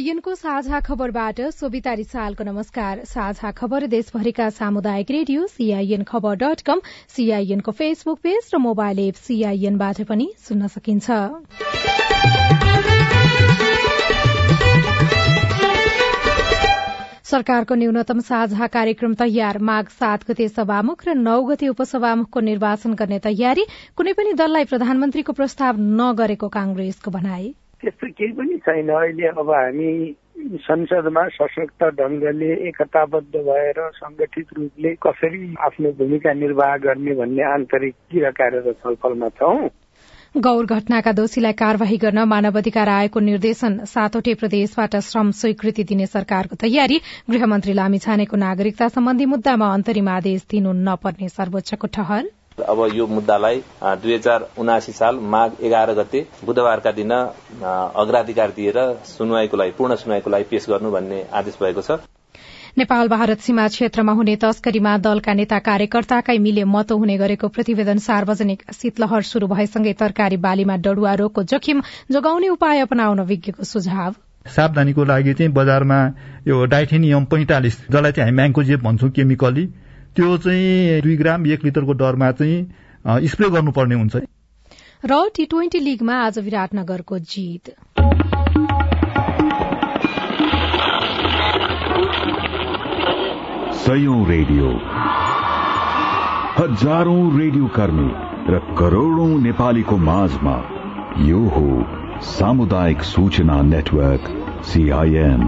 सीआईएनको साझा खबरबाट सोभिता रिसालको नमस्कार। साझा खबर देशभरिका सामुदायिक radio CIN Khabar dot com सीआईएनको फेसबुक पेज र मोबाइल एप सीआईएनबाट पनि सुन्न सकिन्छ। सरकारको न्यूनतम साझा कार्यक्रम तयार माघ सात गते सभामुख र नौ गते उपसभामुखको निर्वाचन गर्ने तयारी कुनै पनि दललाई प्रधानमन्त्रीको प्रस्ताव नगरेको कांग्रेसको भनाई। त्यस्तो केही पनि छैन। अहिले अब हामी संसदमा सशक्त ढंगले एकताबद्ध भएर संगठित रूपले कसरी आफ्नो भूमिका निर्वाह गर्ने भन्ने आन्तरिक किरा कार्यरत छलफलमा छौं। गौर घटनाका दोषीलाई कार्यवाही गर्न मानव अधिकार आयोगको निर्देशन सातवटै प्रदेशबाट श्रम स्वीकृति दिने सरकारको तयारी। गृहमन्त्री लामी छानेको नागरिकता सम्बन्धी मुद्दामा अन्तरिम आदेश दिनु नपर्ने सर्वोच्चको ठहर। अब यो मुद्दालाई दुई हजार उनासी साल माघ एघार गते बुधबारका दिन अग्राधिकार दिएर सुनवाईको लागि पूर्ण सुनवाईको लागि पेश गर्नु भन्ने आदेश भएको छ। नेपाल भारत सीमा क्षेत्रमा हुने तस्करीमा दलका नेता कार्यकर्ताकै मिले मतो हुने गरेको प्रतिवेदन सार्वजनिक शीतलहर शुरू भएसँगै तरकारी बालीमा डढ़ुवा रोगको जोखिम जोगाउने उपाय अपनाउन विज्ञको सुझाव। सावधानीको लागि चाहिँ बजारमा यो डाइथेनियम पैंतालिस जसलाई चाहिँ हामी म्याङ्कोजेब भन्छौँ केमिकली त्यो चाहिँ दुई ग्राम एक लिटरको दरमा चाहिँ स्प्रे गर्नुपर्ने हुन्छ। र टी ट्वेन्टी लीगमा आज विराटनगरको जीत। सयौं रेडियो। हजारौं रेडियो कर्मी र करोड़ौं नेपालीको माझमा यो हो सामुदायिक सूचना नेटवर्क सीआईएन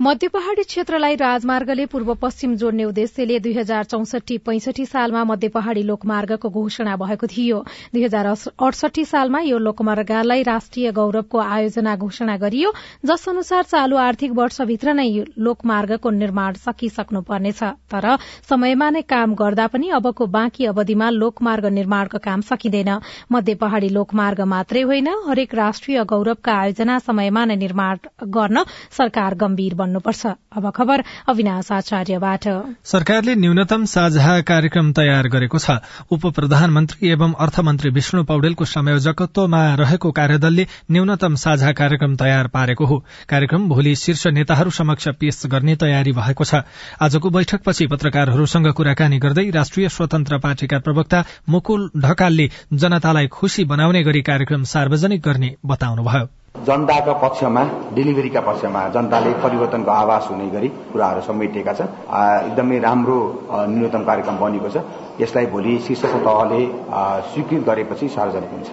मध्य पहाड़ी क्षेत्रलाई राजमार्गले पूर्व पश्चिम जोड्ने उद्देश्यले दुई हजार चौसठी पैंसठी सालमा मध्य पहाड़ी लोकमार्गको घोषणा भएको थियो। दुई हजार अडसठी सालमा यो लोकमार्गलाई राष्ट्रिय गौरवको आयोजना घोषणा गरियो जस अनुसार चालू आर्थिक वर्षभित्र नै लोकमार्गको निर्माण सकिसक्नु पर्नेछ तर समयमा नै काम गर्दा पनि अबको बाँकी अवधिमा लोकमार्ग निर्माणको काम सकिँदैन। मध्य पहाड़ी लोकमार्ग मात्रै होइन हरेक राष्ट्रिय गौरवका आयोजना समयमा नै निर्माण गर्न सरकार गम्भीर बन्नुपर्छ अब खबर अविनाश आचार्यबाट। सरकारले न्यूनतम साझा कार्यक्रम तयार गरेको छ। उप प्रधानमन्त्री एवं अर्थमन्त्री विष्णु पौडेलको संयोजकत्वमा रहेको कार्यदलले न्यूनतम साझा कार्यक्रम तयार पारेको हो। कार्यक्रम भोलि शीर्ष नेताहरू समक्ष पेश गर्ने तयारी भएको छ। आजको बैठकपछि पत्रकारहरूसँग कुराकानी गर्दै राष्ट्रिय स्वतन्त्र पार्टीका प्रवक्ता मुकुल ढकालले जनतालाई खुशी बनाउने गरी कार्यक्रम सार्वजनिक गर्ने बताउनुभयो। जनताका पक्षमा डेलिभरीका पक्षमा जनताले परिवर्तनको आवास हुने गरी कुराहरू समेटिएका छन्। एकदमै राम्रो न्यूनतम कार्यक्रम बनेको छ। यसलाई भोलि शीर्ष तहले स्वीकृत गरेपछि सार्वजनिक हुन्छ।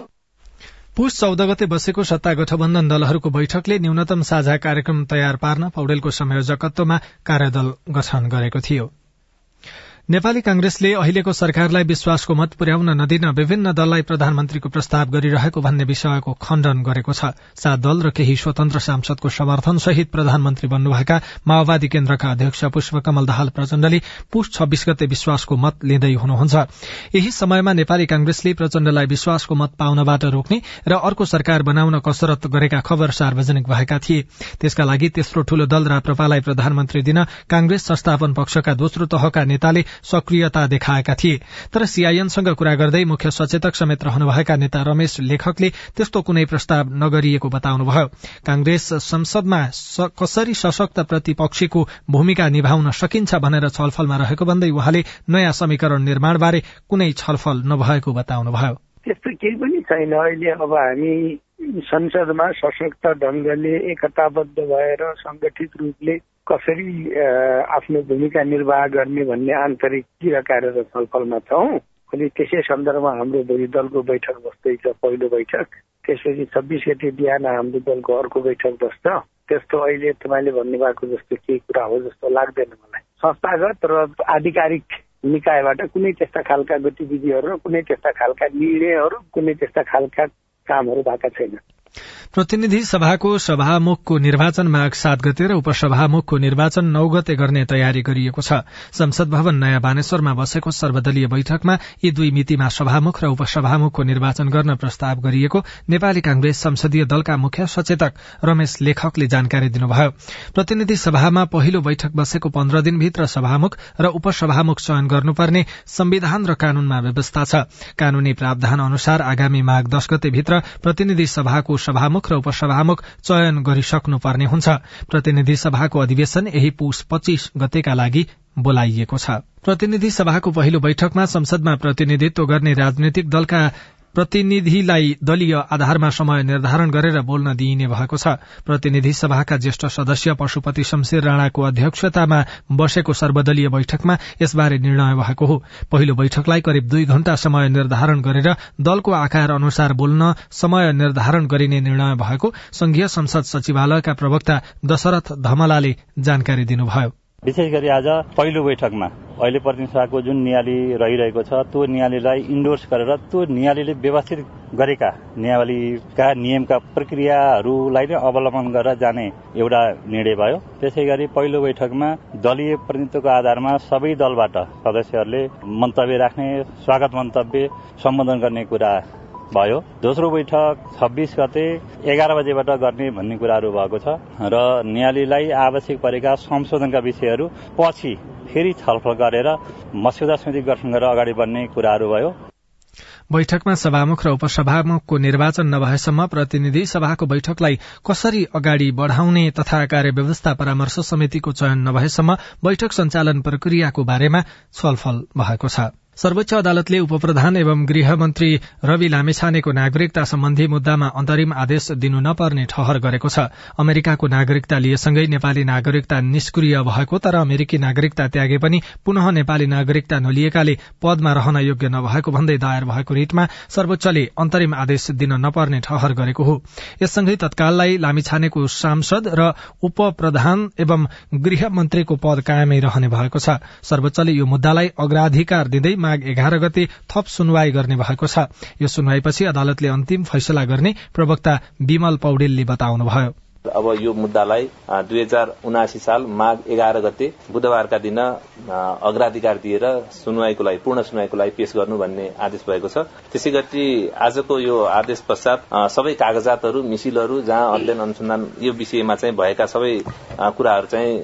पुष चौध गते बसेको सत्ता गठबन्धन दलहरूको बैठकले न्यूनतम साझा कार्यक्रम तयार पार्न पौडेलको संयोजकत्वमा कार्यदल गठन गरेको थियो। नेपाली कांग्रेसले अहिलेको सरकारलाई विश्वासको मत पुर्याउन नदिन विभिन्न दललाई प्रधानमन्त्रीको प्रस्ताव गरिरहेको भन्ने विषयको खण्डन गरेको छ। सात दल र केही स्वतन्त्र सांसदको समर्थन सहित प्रधानमन्त्री बन्नुभएका माओवादी केन्द्रका अध्यक्ष पुष्पकमल दाहाल प्रचण्डले पुष छब्बीस गते विश्वासको मत लिँदै हुनुहुन्छ। यही समयमा नेपाली कांग्रेसले प्रचण्डलाई विश्वासको मत पाउनबाट रोक्ने र अर्को सरकार बनाउन कसरत गरेका खबर सार्वजनिक भएका थिए। त्यसका लागि तेस्रो ठूलो दल राप्रपालाई प्रधानमन्त्री दिन कांग्रेस संस्थापन पक्षका दोस्रो तहका नेताले सक्रियता देखाएका थिए। तर सीआईएनसँग कुरा गर्दै मुख्य सचेतक समेत रहनुभएका नेता रमेश लेखकले त्यस्तो कुनै प्रस्ताव नगरिएको बताउनुभयो। कांग्रेस संसदमा कसरी सशक्त प्रतिपक्षीको भूमिका निभाउन सकिन्छ भनेर छलफलमा रहेको भन्दै उहाँले नयाँ समीकरण निर्माणबारे कुनै छलफल नभएको बताउनुभयो। त्यस्तो केही पनि छैन। अहिले अब हामी संसदमा सशक्त ढंगले एकताबद्ध भएर संगठित रूपले कसरी आफ्नो भूमिका निर्वाह गर्ने भन्ने आन्तरिक किरा कार्यरत छलफलमा छौँ अनि त्यसै सन्दर्भमा हाम्रो भोलि दलको बैठक बस्दैछ पहिलो बैठक। त्यसपछि छब्बिस गते बिहान हाम्रो दलको अर्को बैठक बस्छ। त्यस्तो अहिले तपाईँले भन्नुभएको जस्तो केही कुरा हो जस्तो लाग्दैन मलाई। संस्थागत र आधिकारिक निकायबाट कुनै त्यस्ता खालका गतिविधिहरू कुनै त्यस्ता खालका निर्णयहरू कुनै त्यस्ता खालका कामहरू भएका छैन। प्रतिनिधि सभाको सभामुखको निर्वाचन माघ सात गते र उपसभामुखको निर्वाचन नौ गते गर्ने तयारी गरिएको छ। संसद भवन नयाँ बानेश्वरमा बसेको सर्वदलीय बैठकमा यी दुई मितिमा सभामुख र उपसभामुखको निर्वाचन गर्न प्रस्ताव गरिएको नेपाली कांग्रेस संसदीय दलका मुख्य सचेतक रमेश लेखकले जानकारी दिनुभयो। प्रतिनिधि सभामा पहिलो बैठक बसेको पन्ध्र दिनभित्र सभामुख र उपसभामुख चयन गर्नुपर्ने संविधान र कानूनमा व्यवस्था छ। कानूनी प्रावधान अनुसार आगामी माघ दश गते भित्र प्रतिनिधि सभाको सभामुख र उपसभामुख चयन गरिसक्नुपर्ने हुन्छ। प्रतिनिधि सभाको अधिवेशन यही पुष पच्चीस गतेका लागि बोलाइएको छ। प्रतिनिधि सभाको पहिलो बैठकमा संसदमा प्रतिनिधित्व गर्ने राजनैतिक दलका प्रतिनिधिलाई दलीय आधारमा समय निर्धारण गरेर बोल्न दिइने भएको छ। प्रतिनिधि सभाका ज्येष्ठ सदस्य पशुपति शमशेर राणाको अध्यक्षतामा बसेको सर्वदलीय बैठकमा यसबारे निर्णय भएको हो। पहिलो बैठकलाई करिब दुई घण्टा समय निर्धारण गरेर दलको आकार अनुसार बोल्न समय निर्धारण गरिने निर्णय भएको संघीय संसद सचिवालयका प्रवक्ता दशरथ धमलाले जानकारी दिनुभयो। विशेष गरी आज पहिलो बैठकमा अहिले प्रतिनिधि जुन नियाली रहिरहेको छ त्यो नियालीलाई इन्डोर्स गरेर त्यो नियालीले व्यवस्थित गरेका नियावलीका नियमका प्रक्रियाहरूलाई नै अवलम्बन गरेर जाने एउटा निर्णय भयो। त्यसै गरी पहिलो बैठकमा दलीय प्रतिनिधित्वको आधारमा सबै दलबाट सदस्यहरूले मन्तव्य राख्ने स्वागत मन्तव्य सम्बोधन गर्ने कुरा भयो। दोस्रो बैठक छब्बिस गते एघार बजेबाट गर्ने भन्ने कुराहरू भएको छ र न्यायालयलाई आवश्यक परेका संशोधनका विषयहरू पछि फेरि छलफल गरेर मस्यौदा समिति गठन गरेर अगाडि बढ्ने कुराहरू भयो। बैठकमा सभामुख र उपसभामुखको निर्वाचन नभएसम्म प्रतिनिधि सभाको बैठकलाई कसरी अगाडि बढ़ाउने तथा कार्यव्यवस्था परामर्श समितिको चयन नभएसम्म बैठक सञ्चालन प्रक्रियाको बारेमा छलफल भएको छ। सर्वोच्च अदालतले उपप्रधान एवं गृहमन्त्री रवि लामेछानेको नागरिकता सम्बन्धी मुद्दामा अन्तरिम आदेश दिनु नपर्ने ठहर गरेको छ। अमेरिकाको नागरिकता लिएसँगै नेपाली नागरिकता निष्क्रिय भएको तर अमेरिकी नागरिकता त्यागे पनि पुनः नेपाली नागरिकता नलिएकाले पदमा रहन योग्य नभएको भन्दै दायर भएको रिटमा सर्वोच्चले अन्तरिम आदेश दिन नपर्ने ठहर गरेको हो। यससँगै तत्काललाई लामिछानेको सांसद र उप प्रधान एवं गृहमन्त्रीको पद कायमै रहने भएको छ। सर्वोच्चले यो मुद्दालाई अग्राधिकार दिँदै माघ एघार गते थप सुनवाई गर्ने भएको छ। यो सुनवाईपछि अदालतले अन्तिम फैसला गर्ने प्रवक्ता विमल पौडेलले बताउनुभयो। अब यो मुद्दालाई दुई हजार उनासी साल माघ एघार गते बुधबारका दिन अग्राधिकार दिएर सुनवाईको लागि पूर्ण सुनवाईको लागि पेश गर्नु भन्ने आदेश भएको छ। त्यसै गरी आजको यो आदेश पश्चात सबै कागजातहरू मिसिलहरू जहाँ अध्ययन अनुसन्धान यो विषयमा चाहिँ भएका सबै कुराहरू चाहिँ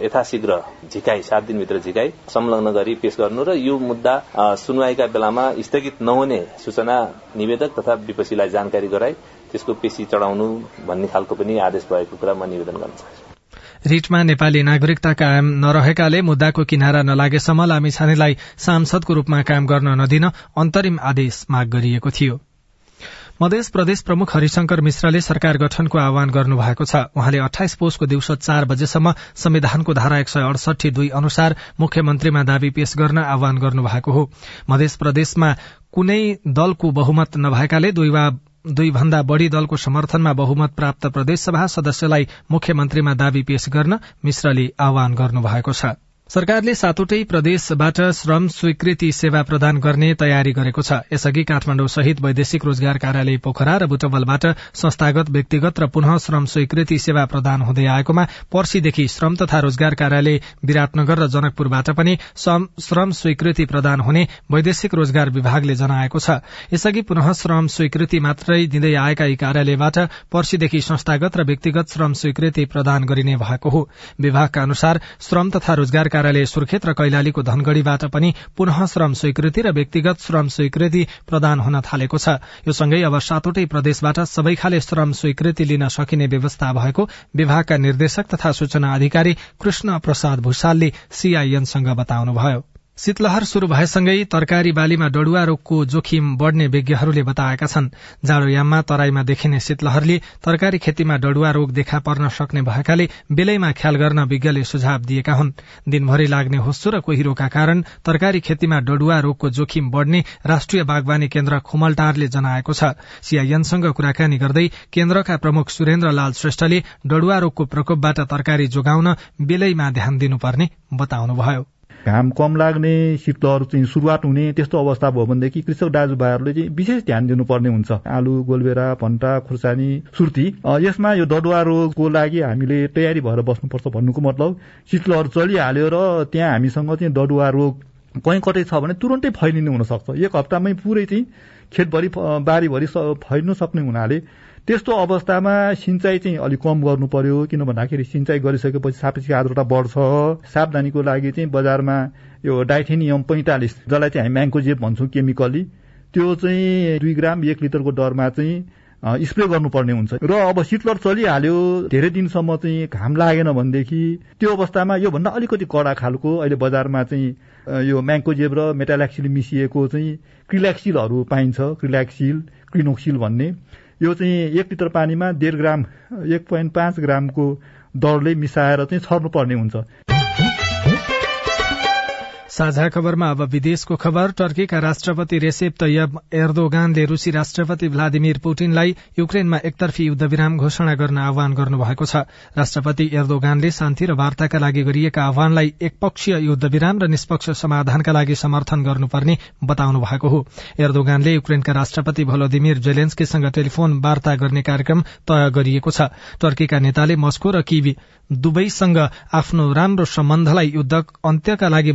यथाशीघ्र झिकाई सात दिनभित्र झिकाई संलग्न गरी पेश गर्नु र यो मुद्दा सुनवाईका बेलामा स्थगित नहुने सूचना निवेदक तथा विपक्षीलाई जानकारी गराई त्यसको पेशी चढ़ाउनु भन्ने खालको पनि आदेश भएको कुरा म निवेदन गर्न चाहन्छु। रिटमा नेपाली नागरिकता कायम नरहेकाले मुद्दाको किनारा नलागेसम्म लामिछानेलाई सांसदको रूपमा काम गर्न नदिन अन्तरिम आदेश माग गरिएको थियो। मध्य प्रदेश प्रमुख हरिशंकर मिश्रले सरकार गठनको आह्वान गर्नु भएको छ। उहाँले अठाइस पोषको दिउँसो चार बजेसम्म संविधानको धारा एक सय अडसठी दुई अनुसार मुख्यमन्त्रीमा दावी पेश गर्न आह्वान गर्नु भएको हो। मध्य प्रदेशमा कुनै दलको बहुमत नभएकाले दुई भन्दा बढ़ी दलको समर्थनमा बहुमत प्राप्त प्रदेशसभा सदस्यलाई मुख्यमन्त्रीमा दावी पेश गर्न मिश्रले आह्वान गर्नु भएको छ। सरकारले सातवटै प्रदेशबाट श्रम स्वीकृति सेवा प्रदान गर्ने तयारी गरेको छ। यसअघि काठमाडौँ सहित वैदेशिक रोजगार कार्यालय पोखरा र बुटवलबाट संस्थागत व्यक्तिगत र पुनः श्रम स्वीकृति सेवा प्रदान हुँदै आएकोमा पर्सीदेखि श्रम तथा रोजगार कार्यालय विराटनगर र जनकपुरबाट पनि श्रम स्वीकृति प्रदान हुने वैदेशिक रोजगार विभागले जनाएको छ। यसअघि पुनः श्रम स्वीकृति मात्रै दिँदै आएका यी कार्यालयबाट पर्सीदेखि संस्थागत र व्यक्तिगत श्रम स्वीकृति प्रदान गरिने भएको हो। विभागका अनुसार श्रम तथा रोजगार कार्यालय सुर्खेत र कैलालीको धनगढ़ीबाट पनि पुनः श्रम स्वीकृति र व्यक्तिगत श्रम स्वीकृति प्रदान हुन थालेको छ। यो सँगै अब सातवटै प्रदेशबाट सबै खाले श्रम स्वीकृति लिन सकिने व्यवस्था भएको विभागका निर्देशक तथा सूचना अधिकारी कृष्ण प्रसाद भूषालले सीआईएनसँग बताउनुभयो। शीतलहर शुरू भएसँगै तरकारी बालीमा डडुवा रोगको जोखिम बढ़ने विज्ञहरूले बताएका छन्। जाडोयाममा तराईमा देखिने शीतलहरले तरकारी खेतीमा डडुवा रोग देखा पर्न सक्ने भएकाले बेलैमा ख्याल गर्न विज्ञले सुझाव दिएका हुन्। दिनभरि लाग्ने होस्सो र कोहिरोका कारण तरकारी खेतीमा डडुवा रोगको जोखिम बढ़ने राष्ट्रिय बागवानी केन्द्र खुमलटारले जनाएको छ। सीआईएनसँग कुराकानी गर्दै केन्द्रका प्रमुख सुरेन्द्र लाल श्रेष्ठले डडुवा रोगको प्रकोपबाट तरकारी जोगाउन बेलैमा ध्यान दिनुपर्ने बताउनुभयो। घाम कम लाग्ने शीतलहर चाहिँ सुरुवात हुने त्यस्तो अवस्था भयो भनेदेखि कृषक दाजुभाइहरूले चाहिँ विशेष ध्यान दिनुपर्ने हुन्छ। आलु गोलबेरा भन्टा खुर्सानी सुर्ती यसमा यो दडुवा रोगको लागि हामीले तयारी भएर बस्नुपर्छ भन्नुको मतलब शीतलहर चलिहाल्यो र त्यहाँ हामीसँग चाहिँ दडुवा रोग कहीँ कतै छ भने तुरन्तै फैलिने हुनसक्छ। एक हप्तामै पुरै चाहिँ खेतभरि बारीभरि फैल्न सक्ने हुनाले त्यस्तो अवस्थामा सिंचाइ चाहिँ अलिक कम गर्नु पर्यो किन भन्दाखेरि सिंचाइ गरिसकेपछि सापेक्षिक आर्द्रता बढ्छ। सावधानीको लागि चाहिँ बजारमा यो डाइथेनियम पैँतालिस जसलाई चाहिँ हामी म्याङ्कोजेप भन्छौँ केमिकली त्यो चाहिँ दुई ग्राम एक लिटरको दरमा चाहिँ स्प्रे गर्नुपर्ने हुन्छ। र अब सिटलर चलिहाल्यो धेरै दिनसम्म चाहिँ घाम लागेन भनेदेखि त्यो अवस्थामा योभन्दा अलिकति कडा खालको अहिले बजारमा चाहिँ यो म्याङ्कोजेब र मेटाल्याक्सिल मिसिएको चाहिँ क्रिल्याक्सिलहरू पाइन्छ क्रिल्याक्सिल क्रिनोक्सिल भन्ने। यो चाहिँ एक लिटर पानीमा डेढ ग्राम एक पोइन्ट पाँच ग्रामको दरले मिसाएर चाहिँ छर्नुपर्ने हुन्छ। साझा खबरमा अब विदेशको खबर। टर्कीका राष्ट्रपति रेसेप तैयब एर्दोगानले रूसी राष्ट्रपति भ्लादिमिर पुटिनलाई युक्रेनमा एकतर्फी युद्धविराम घोषणा गर्न आह्वान गर्नुभएको छ। राष्ट्रपति एर्दोगानले शान्ति र वार्ताका लागि गरिएका आह्वानलाई एकपक्षीय युद्धविराम र निष्पक्ष समाधानका लागि समर्थन गर्नुपर्ने बताउनु भएको हो। एर्दोगानले युक्रेनका राष्ट्रपति भलोदिमिर जेलेन्स्कीसँग टेलिफोन वार्ता गर्ने कार्यक्रम तय गरिएको छ। टर्कीका नेताले मस्को र किवी दुवैसँग आफ्नो राम्रो सम्बन्धलाई युद्ध अन्त्यका लागि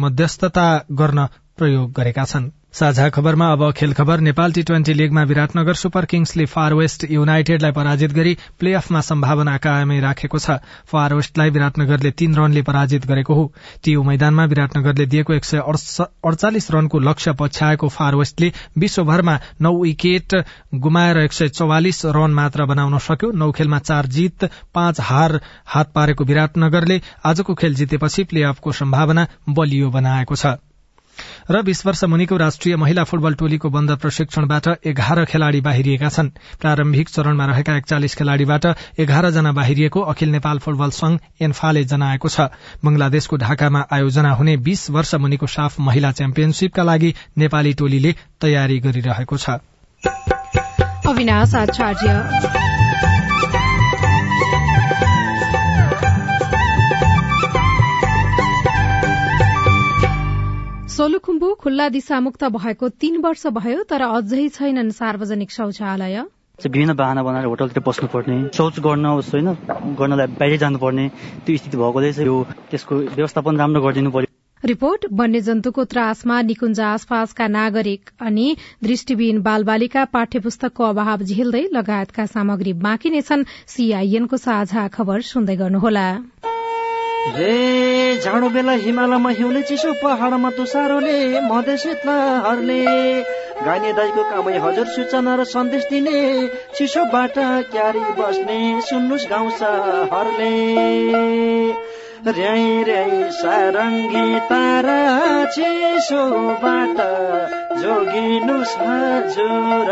मध्यस्थता गर्न प्रयोग गरेका छन्। साझा खबरमा अब खेल खबर नेपाल टी ट्वेन्टी लीगमा विराटनगर सुपर किङ्सले फार वेस्ट युनाइटेडलाई पराजित गरी प्ले अफमा सम्भावना कायमै राखेको छ। फार वेस्टलाई विराटनगरले तीन रनले पराजित गरेको हो। टियु मैदानमा विराटनगरले दिएको एक सय अडचालिस रनको लक्ष्य पछ्याएको फार वेस्टले विश्वभरमा नौ विकेट गुमाएर एक सय चौवालिस रन मात्र बनाउन सक्यो। नौ खेलमा चार जीत पाँच हार हात पारेको विराटनगरले आजको खेल जितेपछि प्ले अफको सम्भावना बलियो बनाएको छ। र बीस वर्ष मुनिको राष्ट्रिय महिला फुटबल टोलीको बन्द प्रशिक्षणबाट एघार खेलाड़ी बाहिरिएका छन्। प्रारम्भिक चरणमा रहेका एकचालिस खेलाड़ीबाट एघार जना बाहिरिएको अखिल नेपाल फुटबल संघ एन्फाले जनाएको छ। बंगलादेशको ढाकामा आयोजना हुने बीस वर्ष मुनिको साफ महिला च्याम्पियनशीपका लागि नेपाली टोलीले तयारी गरिरहेको छ। सोलुखुम्बु खुल्ला दिशामुक्त भएको तीन वर्ष भयो तर अझै छैनन् सार्वजनिक शौचालय। विभिन्न बाहना बनाएर होटलतिर बस्नुपर्ने शौच गर्न होइन गर्नलाई बाहिर जानुपर्ने त्यो स्थिति भएकोले यो त्यसको व्यवस्थापन राम्रो गरिदिनु पर्यो। रिपोर्ट वन्यजन्तुको त्रासमा निकुञ्ज आसपासका नागरिक अनि दृष्टिविहीन बालबालिका पाठ्य पुस्तकको अभाव झेल्दै लगायतका सामग्री बाँकी नै छन्। सीआईएनको साझा खबर सुन्दै गर्नुहोला। जाडो बेला हिमालयमा हिउँले चिसो पहाडमा तुसारोले शीतलहरले गाइने दाइको कामै हजुर सूचना र सन्देश दिने चिसोबाट क्यारी बस्ने सुन्नुहोस् गाउँ हरले र्याई र्याई सारङ्गी तारा चिसोबाट जोगिनुहोस् हजुर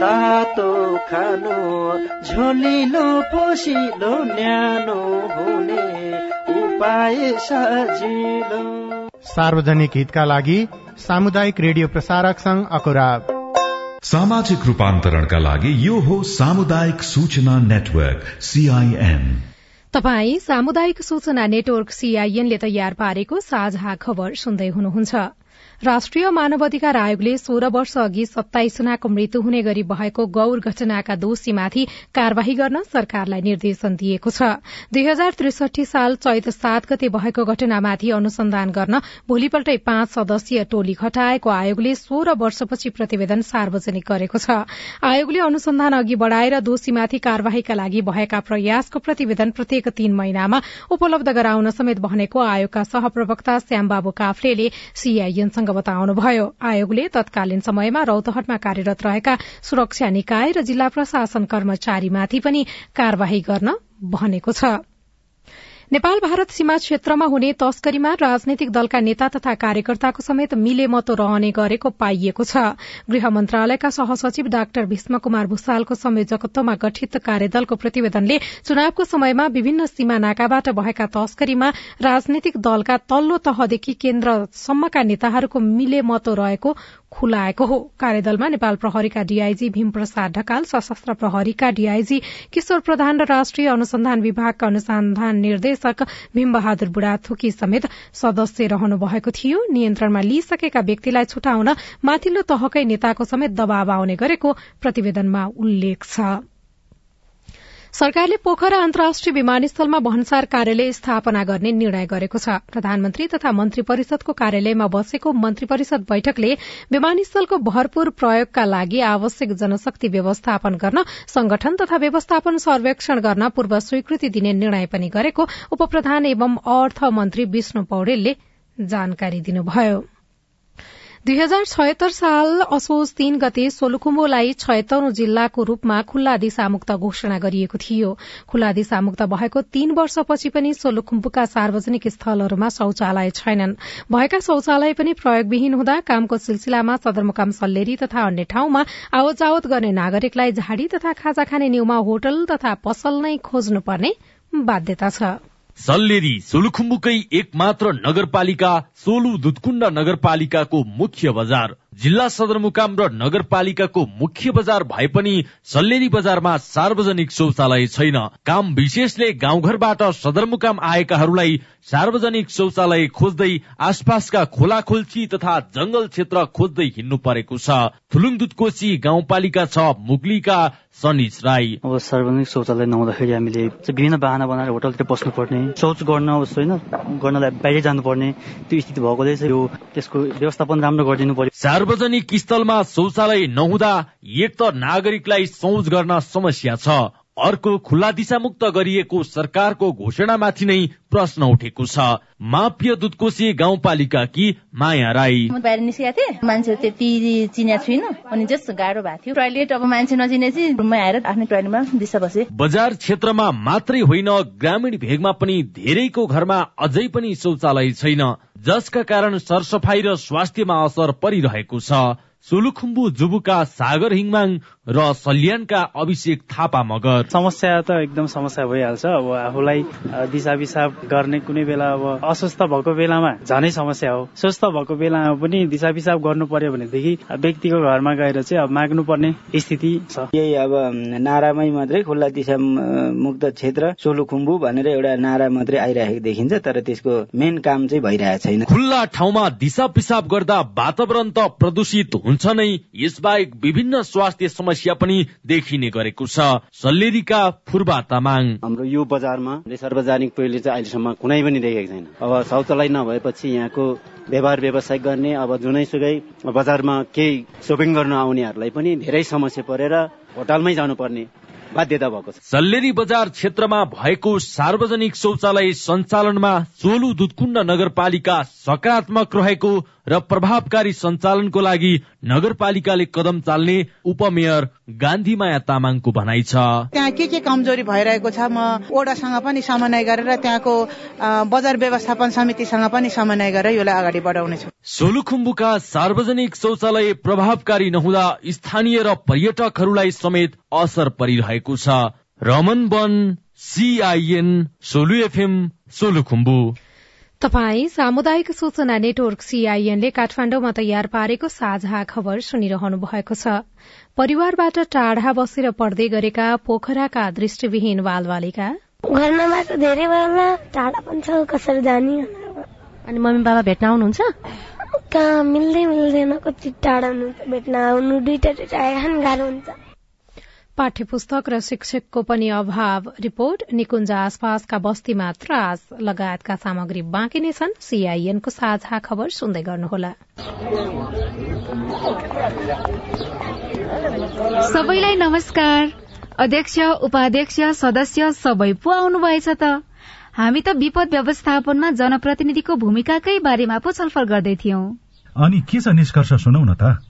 तातो खानु झोलिलो पोसिलो न्यानो हुने उपाय सजिलो। सार्वजनिक हितका लागि सामुदायिक रेडियो प्रसारक संघ अकुरा सामाजिक रूपान्तरणका लागि यो हो सामुदायिक सूचना नेटवर्क सीआईएन तपाई सामुदायिक सूचना नेटवर्क सीआईएनले तयार पारेको साझा खबर सुन्दै हुनुहुन्छ। राष्ट्रिय मानव अधिकार आयोगले सोह्र वर्ष अघि सत्ताइस जनाको मृत्यु हुने गरी भएको गौर घटनाका दोषीमाथि कार्यवाही गर्न सरकारलाई निर्देशन दिएको छ। दुई हजार त्रिसठी साल चैत सात गते भएको घटनामाथि अनुसन्धान गर्न भोलिपल्टै पाँच सदस्यीय टोली खटाएको आयोगले सोह्र वर्षपछि प्रतिवेदन सार्वजनिक गरेको छ। आयोगले अनुसन्धान अघि बढ़ाएर दोषीमाथि कार्यवाहीका लागि भएका प्रयासको प्रतिवेदन प्रत्येक तीन महिनामा उपलब्ध गराउन समेत भनेको आयोगका सहप्रवक्ता श्यामबाबु काफ्लेले सीआईएनसँग बताउनुभयो आयोगले तत्कालीन समयमा रौतहटमा कार्यरत रहेका सुरक्षा निकाय र जिल्ला प्रशासन कर्मचारीमाथि पनि कार्यवाही गर्न भनेको छ। नेपाल भारत सीमा क्षेत्रमा हुने तस्करीमा राजनैतिक दलका नेता तथा कार्यकर्ताको समेत मिलेमतो रहने गरेको पाइएको छ। गृह मन्त्रालयका सहसचिव डाक्टर भीष्म कुमार भूषालको संयोजकत्वमा गठित कार्यदलको प्रतिवेदनले चुनावको समयमा विभिन्न सीमा नाकाबाट भएका तस्करीमा राजनैतिक दलका तल्लो तहदेखि केन्द्रसम्मका नेताहरूको मिलेमतो रहेको खुलाएको हो। कार्यदलमा नेपाल प्रहरीका डीआईजी भीमप्रसाद ढकाल सशस्त्र प्रहरीका डीआईजी किशोर प्रधान र राष्ट्रिय अनुसन्धान विभागका अनुसन्धान निर्देशक भीमबहादुर बुढाथोकी समेत सदस्य रहनु भएको थियो। नियन्त्रणमा लिइसकेका व्यक्तिलाई छुटाउन माथिल्लो तहकै नेताको समेत दबाव आउने गरेको प्रतिवेदनमा उल्लेख छ। सरकारले पोखरा अन्तर्राष्ट्रिय विमानस्थलमा भन्सार कार्यालय स्थापना गर्ने निर्णय गरेको छ। प्रधानमन्त्री तथा मन्त्री परिषदको कार्यालयमा बसेको मन्त्री परिषद बैठकले विमानस्थलको भरपूर प्रयोगका लागि आवश्यक जनशक्ति व्यवस्थापन गर्न संगठन तथा व्यवस्थापन सर्वेक्षण गर्न पूर्व स्वीकृति दिने निर्णय पनि गरेको उपप्रधान एवं अर्थ मन्त्री विष्णु पौडेलले जानकारी दिनुभयो। दुई हजार छयत्तर साल असोज तीन गते सोलुखुम्बुलाई छयत्तरौं जिल्लाको रूपमा खुल्ला दिशामुक्त घोषणा गरिएको थियो। खुल्ला दिशामुक्त भएको तीन वर्षपछि पनि सोलुखुम्बुका सार्वजनिक स्थलहरूमा शौचालय छैनन्। भएका शौचालय पनि प्रयोगविहीन हुँदा कामको सिलसिलामा सदरमुकाम सल्लेरी तथा अन्य ठाउँमा आवत जावत गर्ने नागरिकलाई झाडी तथा खाजा खाने न्यूमा होटल तथा पसल नै खोज्नुपर्ने बाध्यता छ। सल्लेरी सोलुखुम्बुकै एक मात्र नगरपालिका सोलु दुधकुण्ड नगरपालिकाको मुख्य बजार। जिल्ला सदरमुकाम र नगरपालिकाको मुख्य बजार भए पनि सल्लेरी बजारमा सार्वजनिक शौचालय छैन। काम विशेषले गाउँघरबाट सदरमुकाम आएकाहरूलाई सार्वजनिक शौचालय खोज्दै आसपासका खोला खोल्ची तथा जंगल क्षेत्र खोज्दै हिँड्नु परेको छ। थुलुङ दुधकोशी गाउँपालिका छ मुगलीका सनिज राई अब सार्वजनिक शौचालय नहुँदाखेरि हामीले विभिन्न बाहना बनाएर होटलतिर बस्नु पर्ने शौच गर्न होइन गर्नलाई बाहिर जानुपर्ने त्यो स्थिति भएकोले चाहिँ यो त्यसको व्यवस्थापन राम्रो गरिदिनु पर्यो। सार्वजनिक स्थलमा शौचालय नहुँदा एक त नागरिकलाई शौच गर्न समस्या छ। अर्को खुल्ला दिशामुक्त गरिएको सरकारको घोषणामाथि नै प्रश्न उठेको छ। माप्य दुधकोशी गाउँपालिका कि माया राई? बाहिर निस्केका थिएँ? मान्छे त्यति चिन्या छुइनँ अनि जस गाह्रो भएको थियो। टोयलेट अब मान्छे नचिने रुममा आएर आफ्नो टोयलेटमा दिशा बसे। बजार क्षेत्रमा मात्रै होइन ग्रामीण भेगमा पनि धेरैको घरमा अझै पनि शौचालय छैन। जसका कारण सरसफाई र स्वास्थ्यमा असर परिरहेको छ। सोलुखुम्बु जुबुका सागर हिङमाङ र सल्यानका अभिषेक थापा मगर। समस्या त एकदम समस्या भइहाल्छ। अब आफूलाई दिशा पिसाब गर्ने कुनै बेला अब अस्वस्थ भएको बेलामा झनै समस्या हो। स्वस्थ भएको बेलामा पनि दिशा पिसाब गर्नु पर्यो भनेदेखि व्यक्तिको घरमा गएर चाहिँ अब माग्नु पर्ने स्थिति छ। यही अब नारामै मात्रै खुल्ला दिशा मुक्त क्षेत्र सोलुखुम्बु भनेर एउटा नारा मात्रै आइरहेको देखिन्छ तर त्यसको मेन काम चाहिँ भइरहेको छैन। खुल्ला ठाउँमा दिशा पिसाब गर्दा वातावरण त प्रदूषित हुन्छ नै यसबाहेक विभिन्न स्वास्थ्य समस्या पनि देखिने गरेको छ। सल्लेरीका फुर्बा तामाङ हाम्रो यो बजारमा सार्वजनिक टोइलेट चाहिँ अहिलेसम्म कुनै पनि देखेको छैन। अब शौचालय नभएपछि यहाँको व्यवहार व्यवसाय गर्ने अब जुनैसुकै बजारमा केही सोपिङ गर्न आउनेहरूलाई पनि धेरै समस्या परेर होटलमै जानुपर्ने बाध्यता भएको छ। सल्लेरी बजार क्षेत्रमा भएको सार्वजनिक शौचालय सञ्चालनमा सोलु दुधकुण्ड नगरपालिका सकारात्मक रहेको र प्रभावकारी सञ्चालनको लागि नगरपालिकाले कदम चाल्ने उपमेयर गान्धीमाया तामाङको भनाइ छ। त्यहाँ के के कमजोरी भइरहेको छ म ओडासँग पनि समन्वय गरेर त्यहाँको बजार व्यवस्थापन समितिसँग पनि समन्वय गरेर यसलाई अगाडि बढाउनेछु सोलुखुम्बुका सार्वजनिक शौचालय प्रभावकारी नहुँदा स्थानीय र पर्यटकहरूलाई समेत असर परिरहेको छ। रमन वन सीआईएन सोलु एफएम सोलुखुम्बु। तपाई सामुदायिक सूचना नेटवर्क सीआईएनले काठमाण्डुमा तयार पारेको साझा खबर सुनिरहनु भएको छ। परिवारबाट टाढा बसेर पढ्दै गरेका पोखराका दृष्टिविहीन बालबालिका। घरमा बाटो धेरै भएन टाढा पनि छ कसरी जाने? अनि मम्मी बाबा भेट्न आउनुहुन्छ? कहाँ मिल्दै मिल्दैन कति टाढा हुनुहुन्छ भेट्न आउनु दुइटा दुइटा आएखान गाह्रो हुन्छ। पाठ्य पुस्तक र शिक्षकको पनि अभाव। रिपोर्ट निकुञ्ज आसपासका बस्तीमा त्रास। लगायतका सामग्री बाँकी नै छन्। सीआईएनको साझा खबर सुन्दै गर्नुहोला। सबैलाई नमस्कार। अध्यक्ष उपाध्यक्ष सदस्य सबै पो आउनुभएछ त? हामी त विपद व्यवस्थापनमा जनप्रतिनिधिको भूमिकाकै बारेमा पो छलफल गर्दै थियौं। अनि के छ निष्कर्ष सुनौ न त?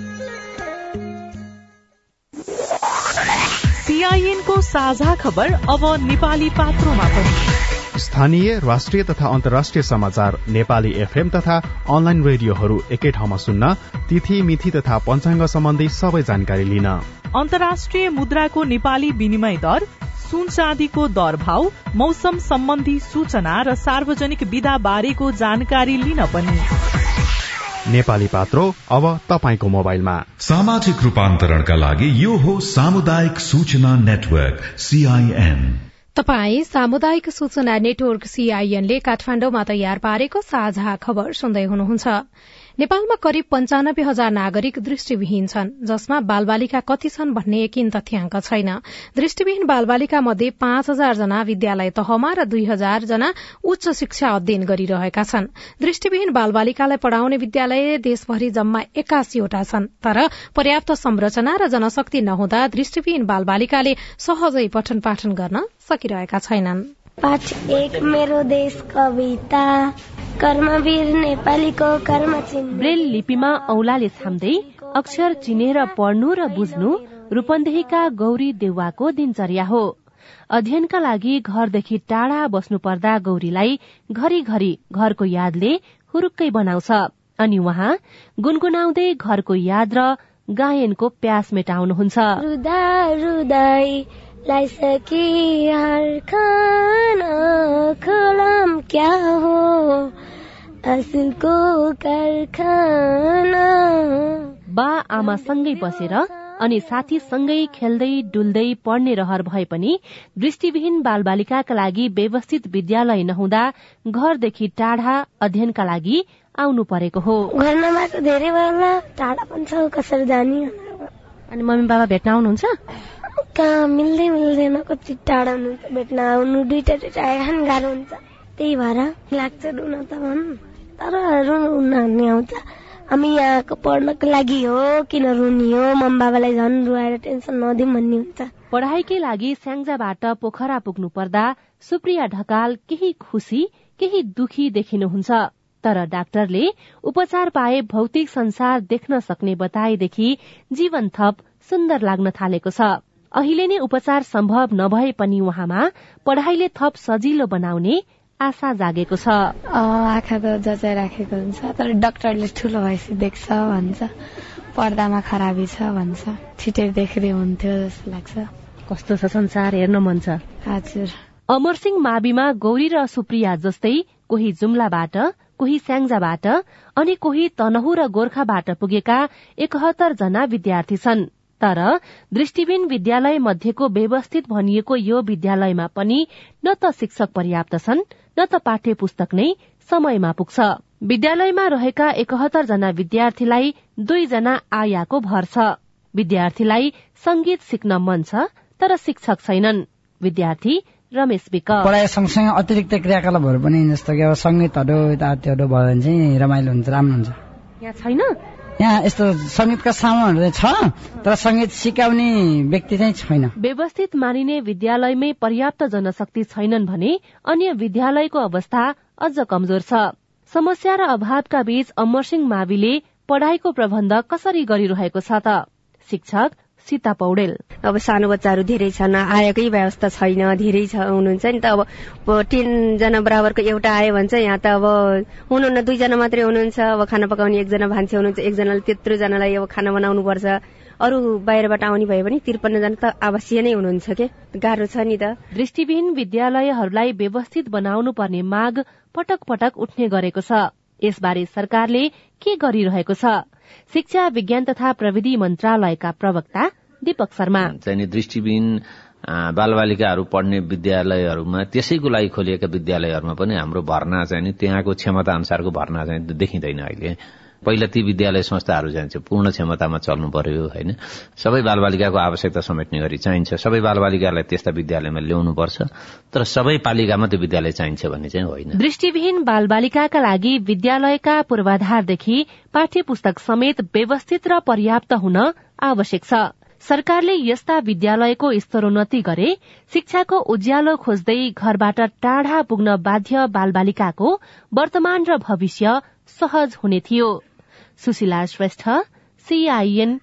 सीआईएनको साझा खबर अब नेपाली पात्रोमा पनि। स्थानीय राष्ट्रिय तथा अन्तर्राष्ट्रिय समाचार नेपाली एफएम तथा अनलाइन रेडियोहरू एकै ठाउँमा सुन्न तिथि मिथि तथा पञ्चाङ्ग सम्बन्धी सबै जानकारी लिन। अन्तर्राष्ट्रिय मुद्राको नेपाली विनिमय दर सुन चाँदीको दर भाव मौसम सम्बन्धी सूचना र सार्वजनिक विधा बारेको जानकारी लिन पनि। नेपाली पात्रो अब तपाईँको मोबाइलमा। सामाजिक रूपान्तरणका लागि यो हो सामुदायिक सूचना नेटवर्क सीआईएन तपाई सामुदायिक सूचना नेटवर्क सीआईएनले काठमाडौँमा तयार पारेको साझा खबर सुन्दै हुनुहुन्छ। नेपालमा करिब पञ्चानब्बे हजार नागरिक दृष्टिविहीन छन् जसमा बालबालिका कति छन् भन्ने यकिन तथ्याङ्क छैन। दृष्टिविहीन बालबालिका मध्ये पाँच हजार जना विद्यालय तहमा र दुई हजार जना उच्च शिक्षा अध्ययन गरिरहेका छन्। दृष्टिविहीन बालबालिकालाई पढ़ाउने विद्यालय देशभरि जम्मा एक्कासीवटा छन् तर पर्याप्त संरचना र जनशक्ति नहुँदा दृष्टिविहीन बालबालिकाले सहजै पठन पाठन गर्न सकिरहेका छैनन्। पाठ एक मेरो देश कविता कर्मवीर नेपालीको कर्म ब्रेल लिपिमा औलाले छाम्दै अक्षर चिनेर पढ्नु र बुझ्नु रूपन्देहीका गौरी देउवाको दिनचर्या हो। अध्ययनका लागि घरदेखि टाढा बस्नु पर्दा गौरीलाई घरिघरि घरको यादले हुरुक्कै बनाउँछ। अनि उहाँ गुनगुनाउँदै घरको याद र गायनको प्यास मेटाउनुहुन्छ। लाइसकी हर खाना खलाम क्या हो? कारखाना बा आमासँगै बसेर अनि साथीसँगै खेल्दै डुल्दै पढ्ने रहर भए पनि दृष्टिविहीन बालबालिकाका लागि व्यवस्थित विद्यालय नहुँदा घरदेखि टाढा अध्ययनका लागि आउनु परेको हो। घर नभएको धेरै टाढा पनि छ कसरी जाने? अनि मम्मी बाबा भेट्न आउनुहुन्छ? कहाँ मिल्दै मिल्दैन कति टाढा हुनुहुन्छ भेट्न आउनु दुइटा दुइटा आएखान गाह्रो हुन्छ। त्यही भएर लाग्छ रुन त भन्। तर रुन आउँछ। हामी यहाँको पढ्नको लागि हो किन रुनी हो? मम बाबालाई झन् रुवाएर टेन्सन नदिउँ भन्ने हुन्छ। पढाइकै लागि स्याङ्जाबाट पोखरा पुग्नु पर्दा सुप्रिया ढकाल केही खुसी केही दुखी देखिनुहुन्छ। तर डाक्टरले उपचार पाए भौतिक संसार देख्न सक्ने बताएदेखि जीवन थप सुन्दर लाग्न थालेको छ। अहिले नै उपचार सम्भव नभए पनि उहाँमा पढ़ाइले थप सजिलो बनाउने आशा जागेको छ। आँखा त जचाइ राखेको हुन्छ तर डाक्टरले ठुलो भएपछि देख्छ भन्छ पर्दामा खराबी छ भन्छ छिटै देख्दै हुन्थ्यो जस्तो लाग्छ। कस्तो छ संसार हेर्न मन छ। हजुर। अमरसिंह माविमा गौरी र सुप्रिया जस्तै कोही जुम्लाबाट कोही स्याङ्जाबाट अनि कोही तनहु र गोर्खाबाट पुगेका एकहत्तर जना विद्यार्थी छन्। तर दृष्टिबिन विद्यालय मध्येको व्यवस्थित भनिएको यो विद्यालयमा पनि न त शिक्षक पर्याप्त छन् न त पाठ्य पुस्तक नै समयमा पुग्छ। विद्यालयमा रहेका एकहत्तर जना विद्यार्थीलाई दुईजना आयाको भर छ। विद्यार्थीलाई संगीत सिक्न मन छ तर शिक्षक छैनन्। विद्यार्थी रमेश विक। पढाइ सँगसँगै अतिरिक्त क्रियाकलापहरू पनि जस्तो कि अब सङ्गीतहरू यतातिहरू भयो भने चाहिँ रमाइलो हुन्छ राम्रो हुन्छ। यहाँ छैन? यहाँ यस्तो सङ्गीतका सामानहरू छ तर सङ्गीत सिकाउने व्यक्ति चाहिँ छैन। व्यवस्थित मानिने विद्यालयमै पर्याप्त जनशक्ति छैनन् भने अन्य विद्यालयको अवस्था अझ कमजोर छ। समस्या र अभावका बीच अमरसिंह माविले पढ़ाइको प्रबन्ध कसरी गरिरहेको छ त? शिक्षक सीता पौडेल अब सानो बच्चाहरू धेरै छन् आएकै व्यवस्था छैन धेरै छ हुनुहुन्छ नि त। अब टेनजना बराबरको एउटा आयो भने चाहिँ यहाँ त अब हुनुहुन्न दुईजना मात्रै हुनुहुन्छ। अब खाना पकाउने एकजना भान्से हुनुहुन्छ एकजनाले त्यत्रोजनालाई अब खाना बनाउनु पर्छ अरू बाहिरबाट आउने भयो भने त्रिपन्नजना त आवासीय नै हुनुहुन्छ के? गाह्रो छ नि त। दृष्टिविहीन विद्यालयहरूलाई व्यवस्थित बनाउनु पर्ने माग पटक पटक उठ्ने गरेको छ। यसबारे सरकारले के गरिरहेको छ? शिक्षा विज्ञान तथा प्रविधि मन्त्रालयका प्रवक्ता दीपक शर्मा। चाहिँ दृष्टिबिन बालबालिकाहरू पढ्ने विद्यालयहरूमा त्यसैको लागि खोलिएका विद्यालयहरूमा पनि हाम्रो भर्ना चाहिँ नि त्यहाँको क्षमता अनुसारको भर्ना चाहिँ देखिँदैन अहिले। पहिला ती विद्यालय संस्थाहरू चाहिन्छ पूर्ण क्षमतामा चल्नु पर्यो होइन? सबै बालबालिकाको आवश्यकता समेट्ने गरी चाहिन्छ। सबै बालबालिकालाई त्यस्ता विद्यालयमा ल्याउनु पर्छ। तर सबै पालिकामा त्यो विद्यालय चाहिन्छ भन्ने चाहिँ होइन। दृष्टिविहीन बालबालिकाका लागि विद्यालयका पूर्वाधारदेखि पाठ्य पुस्तक समेत व्यवस्थित र पर्याप्त हुन आवश्यक छ। सरकारले यस्ता विद्यालयको स्तरोन्नति गरे शिक्षाको उज्यालो खोज्दै घरबाट टाढा पुग्न बाध्य बालबालिकाको वर्तमान र भविष्य सहज हुने थियो। सुशीला श्रेष्ठ सीआईएन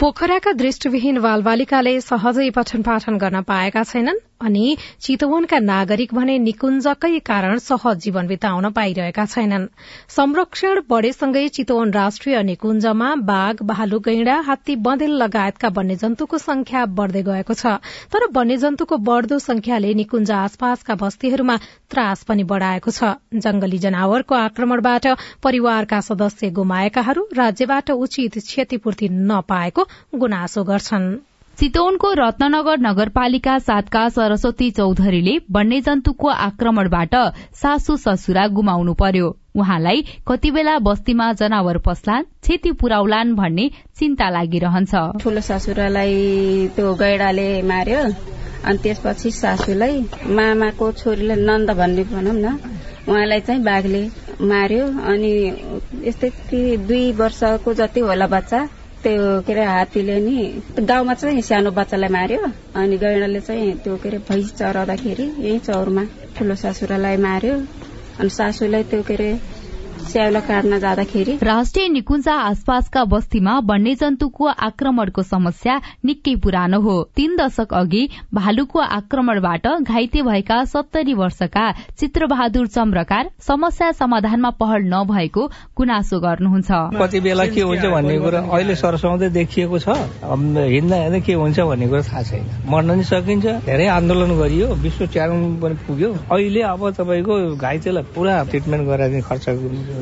पोखराका दृष्टिविहीन बालबालिकाले सहजै पठन पाठन गर्न पाएका छैनन्। अनि चितवनका नागरिक भने निकुञ्जकै कारण सहज जीवन बिताउन पाइरहेका छैनन्। संरक्षण बढ़ेसँगै चितवन राष्ट्रिय निकुञ्जमा बाघ भालु गैंडा हात्ती बँदेल लगायतका वन्यजन्तुको संख्या बढ़दै गएको छ। तर वन्यजन्तुको बढ़दो संख्याले निकुञ्ज आसपासका बस्तीहरूमा त्रास पनि बढ़ाएको छ। जंगली जनावरको आक्रमणबाट परिवारका सदस्य गुमाएकाहरू राज्यबाट उचित क्षतिपूर्ति नपाएको गुनासो गर्छन्। चितवनको रत्ननगर नगरपालिका सातका सरस्वती चौधरीले वन्यजन्तुको आक्रमणबाट सासू ससुरा गुमाउनु पर्यो। उहाँलाई कति बेला बस्तीमा जनावर पस्लान् क्षति पुर्याउलान् भन्ने चिन्ता लागिरहन्छ। ठूलो ससुरालाई त्यो गैडाले मार्यो अनि त्यसपछि सासूलाई मामाको छोरीले नन्द भन्ने भनौँ न उहाँलाई चाहिँ बाघले मार्यो अनि यस्तै दुई वर्षको जति होला बच्चा त्यो के अरे हात्तीले नि गाउँमा चाहिँ सानो बच्चालाई मार्यो अनि गैँडाले चाहिँ त्यो के अरे भैँस चराउँदाखेरि यही चौरमा ठुलो सासुरालाई मार्यो अनि सासूलाई त्यो के अरे स्याउला काट्न जाँदाखेरि राष्ट्रिय निकुञ्ज आसपासका बस्तीमा वन्यजन्तुको आक्रमणको समस्या निकै पुरानो हो। तीन दशक अघि भालुको आक्रमणबाट घाइते भएका सत्तरी वर्षका चित्रबहादुर चम्रकार समस्या समाधानमा पहल नभएको गुनासो गर्नुहुन्छ। कति बेला के हुन्छ भन्ने कुरो अहिले सरसाउँदै देखिएको छ। हिँड्दा हिँड्दा के हुन्छ भन्ने कुरो थाहा छैन। मर्न नि सकिन्छ धेरै आन्दोलन गरियो विश्व च्यालेन्ज पनि पुग्यो। अहिले अब तपाईँको घाइतेलाई पुरा ट्रिटमेन्ट गराइदिने खर्च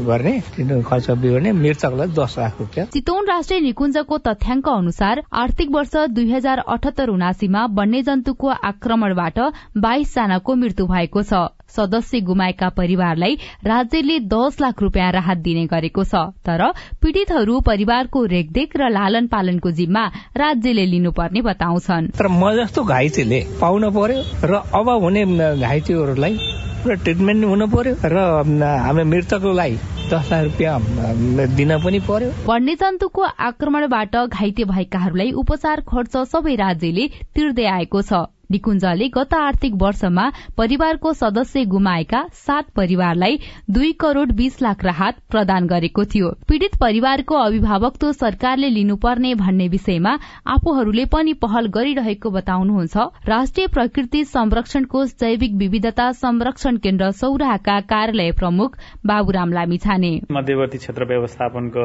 गर्ने खर्च मृतकलाई दस लाख रुपियाँ। चितौन राष्ट्रिय निकुञ्जको तथ्याङ्क अनुसार आर्थिक वर्ष दुई हजार अठहत्तर उनासीमा वन्यजन्तुको आक्रमणबाट बाइस जनाको मृत्यु भएको छ। सदस्य गुमाएका परिवारलाई राज्यले दस लाख रुपियाँ राहत दिने गरेको छ। तर पीड़ितहरू परिवारको रेखदेख र लालन पालनको जिम्मा राज्यले लिनुपर्ने बताउँछन्। तर म जस्तो घाइतेले पाउन पर्यो र अब हुने घाइतेहरूलाई पुरा ट्रिटमेन्ट हुनु पर्यो र हामी मृतकलाई दस लाख रुपियाँ दिन पनि पर्यो। वन्यजन्तुको आक्रमणबाट घाइते भएकाहरूलाई उपचार खर्च सबै राज्यले तिर्दै आएको छ। निकुञ्जले गत आर्थिक वर्षमा परिवारको सदस्य गुमाएका सात परिवारलाई दुई करोड़ बीस लाख राहत प्रदान गरेको थियो। पीड़ित परिवारको अभिभावकत्व सरकारले लिनुपर्ने भन्ने विषयमा आफूहरूले पनि पहल गरिरहेको बताउनुहुन्छ। राष्ट्रिय प्रकृति संरक्षणको जैविक विविधता संरक्षण केन्द्र सौराहाका कार्यालय प्रमुख बाबुराम लामिछाने। मध्यवर्ती क्षेत्र व्यवस्थापनको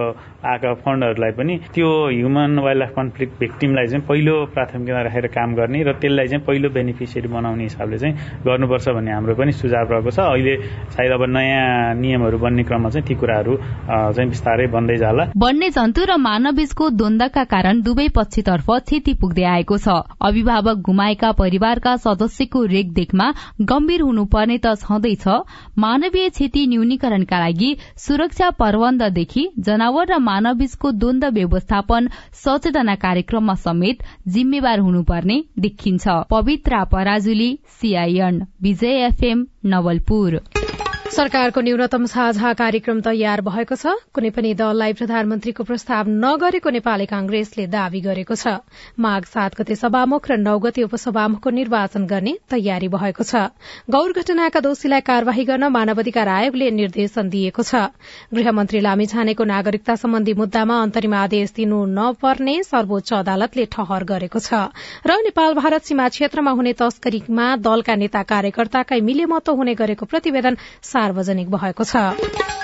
आएका फण्डहरूलाई पनि त्यो ह्युमन वाइल्ड लाइफ कन्फ्लिक्ट भिक्टिमलाई चाहिँ पहिलो प्राथमिकता राखेर काम गर्ने र त्यसलाई चाहिँ पहिलो बेनिफिसियरी बनाउने हिसाबले चाहिँ गर्नुपर्छ भन्ने हाम्रो पनि सुझाव रहेको छ। अहिले सायद अब नयाँ नियमहरू बन्ने क्रममा चाहिँ ती कुराहरू चाहिँ बिस्तारै बन्दै जाला। वन्य जन्तु र मानवबीचको द्वन्दका कारण दुवै पक्षतर्फ क्षति पुग्दै आएको छ। अभिभावक गुमाएका परिवारका सदस्यको रेखदेखमा गम्भीर हुनुपर्ने त छँदैछ। मानवीय क्षति न्यूनीकरणका लागि सुरक्षा प्रबन्धदेखि जनावर र मानवबीचको द्वन्द व्यवस्थापन सचेतना कार्यक्रममा समेत जिम्मेवार हुनुपर्ने देखिन्छ। Pavitra Parajuli CIN Vijay FM Nawalpur. सरकारको न्यूनतम साझा कार्यक्रम तयार भएको छ। कुनै पनि दललाई प्रधानमन्त्रीको प्रस्ताव नगरेको नेपाली कांग्रेसले दावी गरेको छ। माघ सात गते सभामुख र नौ गते उपसभामुखको निर्वाचन गर्ने तयारी भएको छ। गौर घटनाका दोषीलाई कार्यवाही गर्न मानवाधिकार आयोगले निर्देशन दिएको छ। गृहमन्त्री लामिछानेको नागरिकता सम्बन्धी मुद्दामा अन्तरिम आदेश दिनु नपर्ने सर्वोच्च अदालतले ठहर गरेको छ। र नेपाल भारत सीमा क्षेत्रमा हुने तस्करीमा दलका नेता कार्यकर्ताकै मिलेमतो हुने गरेको प्रतिवेदन सार्वजनिक भएको छ।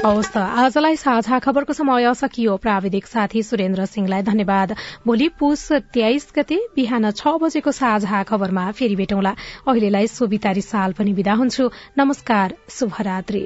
हवस् त आजलाई साझा खबरको समय सकियो। प्राविधिक साथी सुरेन्द्र सिंहलाई धन्यवाद। भोलि पुस तेइस गते बिहान छ बजेको साझा खबरमा फेरि भेटौँला। अहिलेलाई सोभितारी साल पनि विदा हुन्छु। नमस्कार शुभरात्री।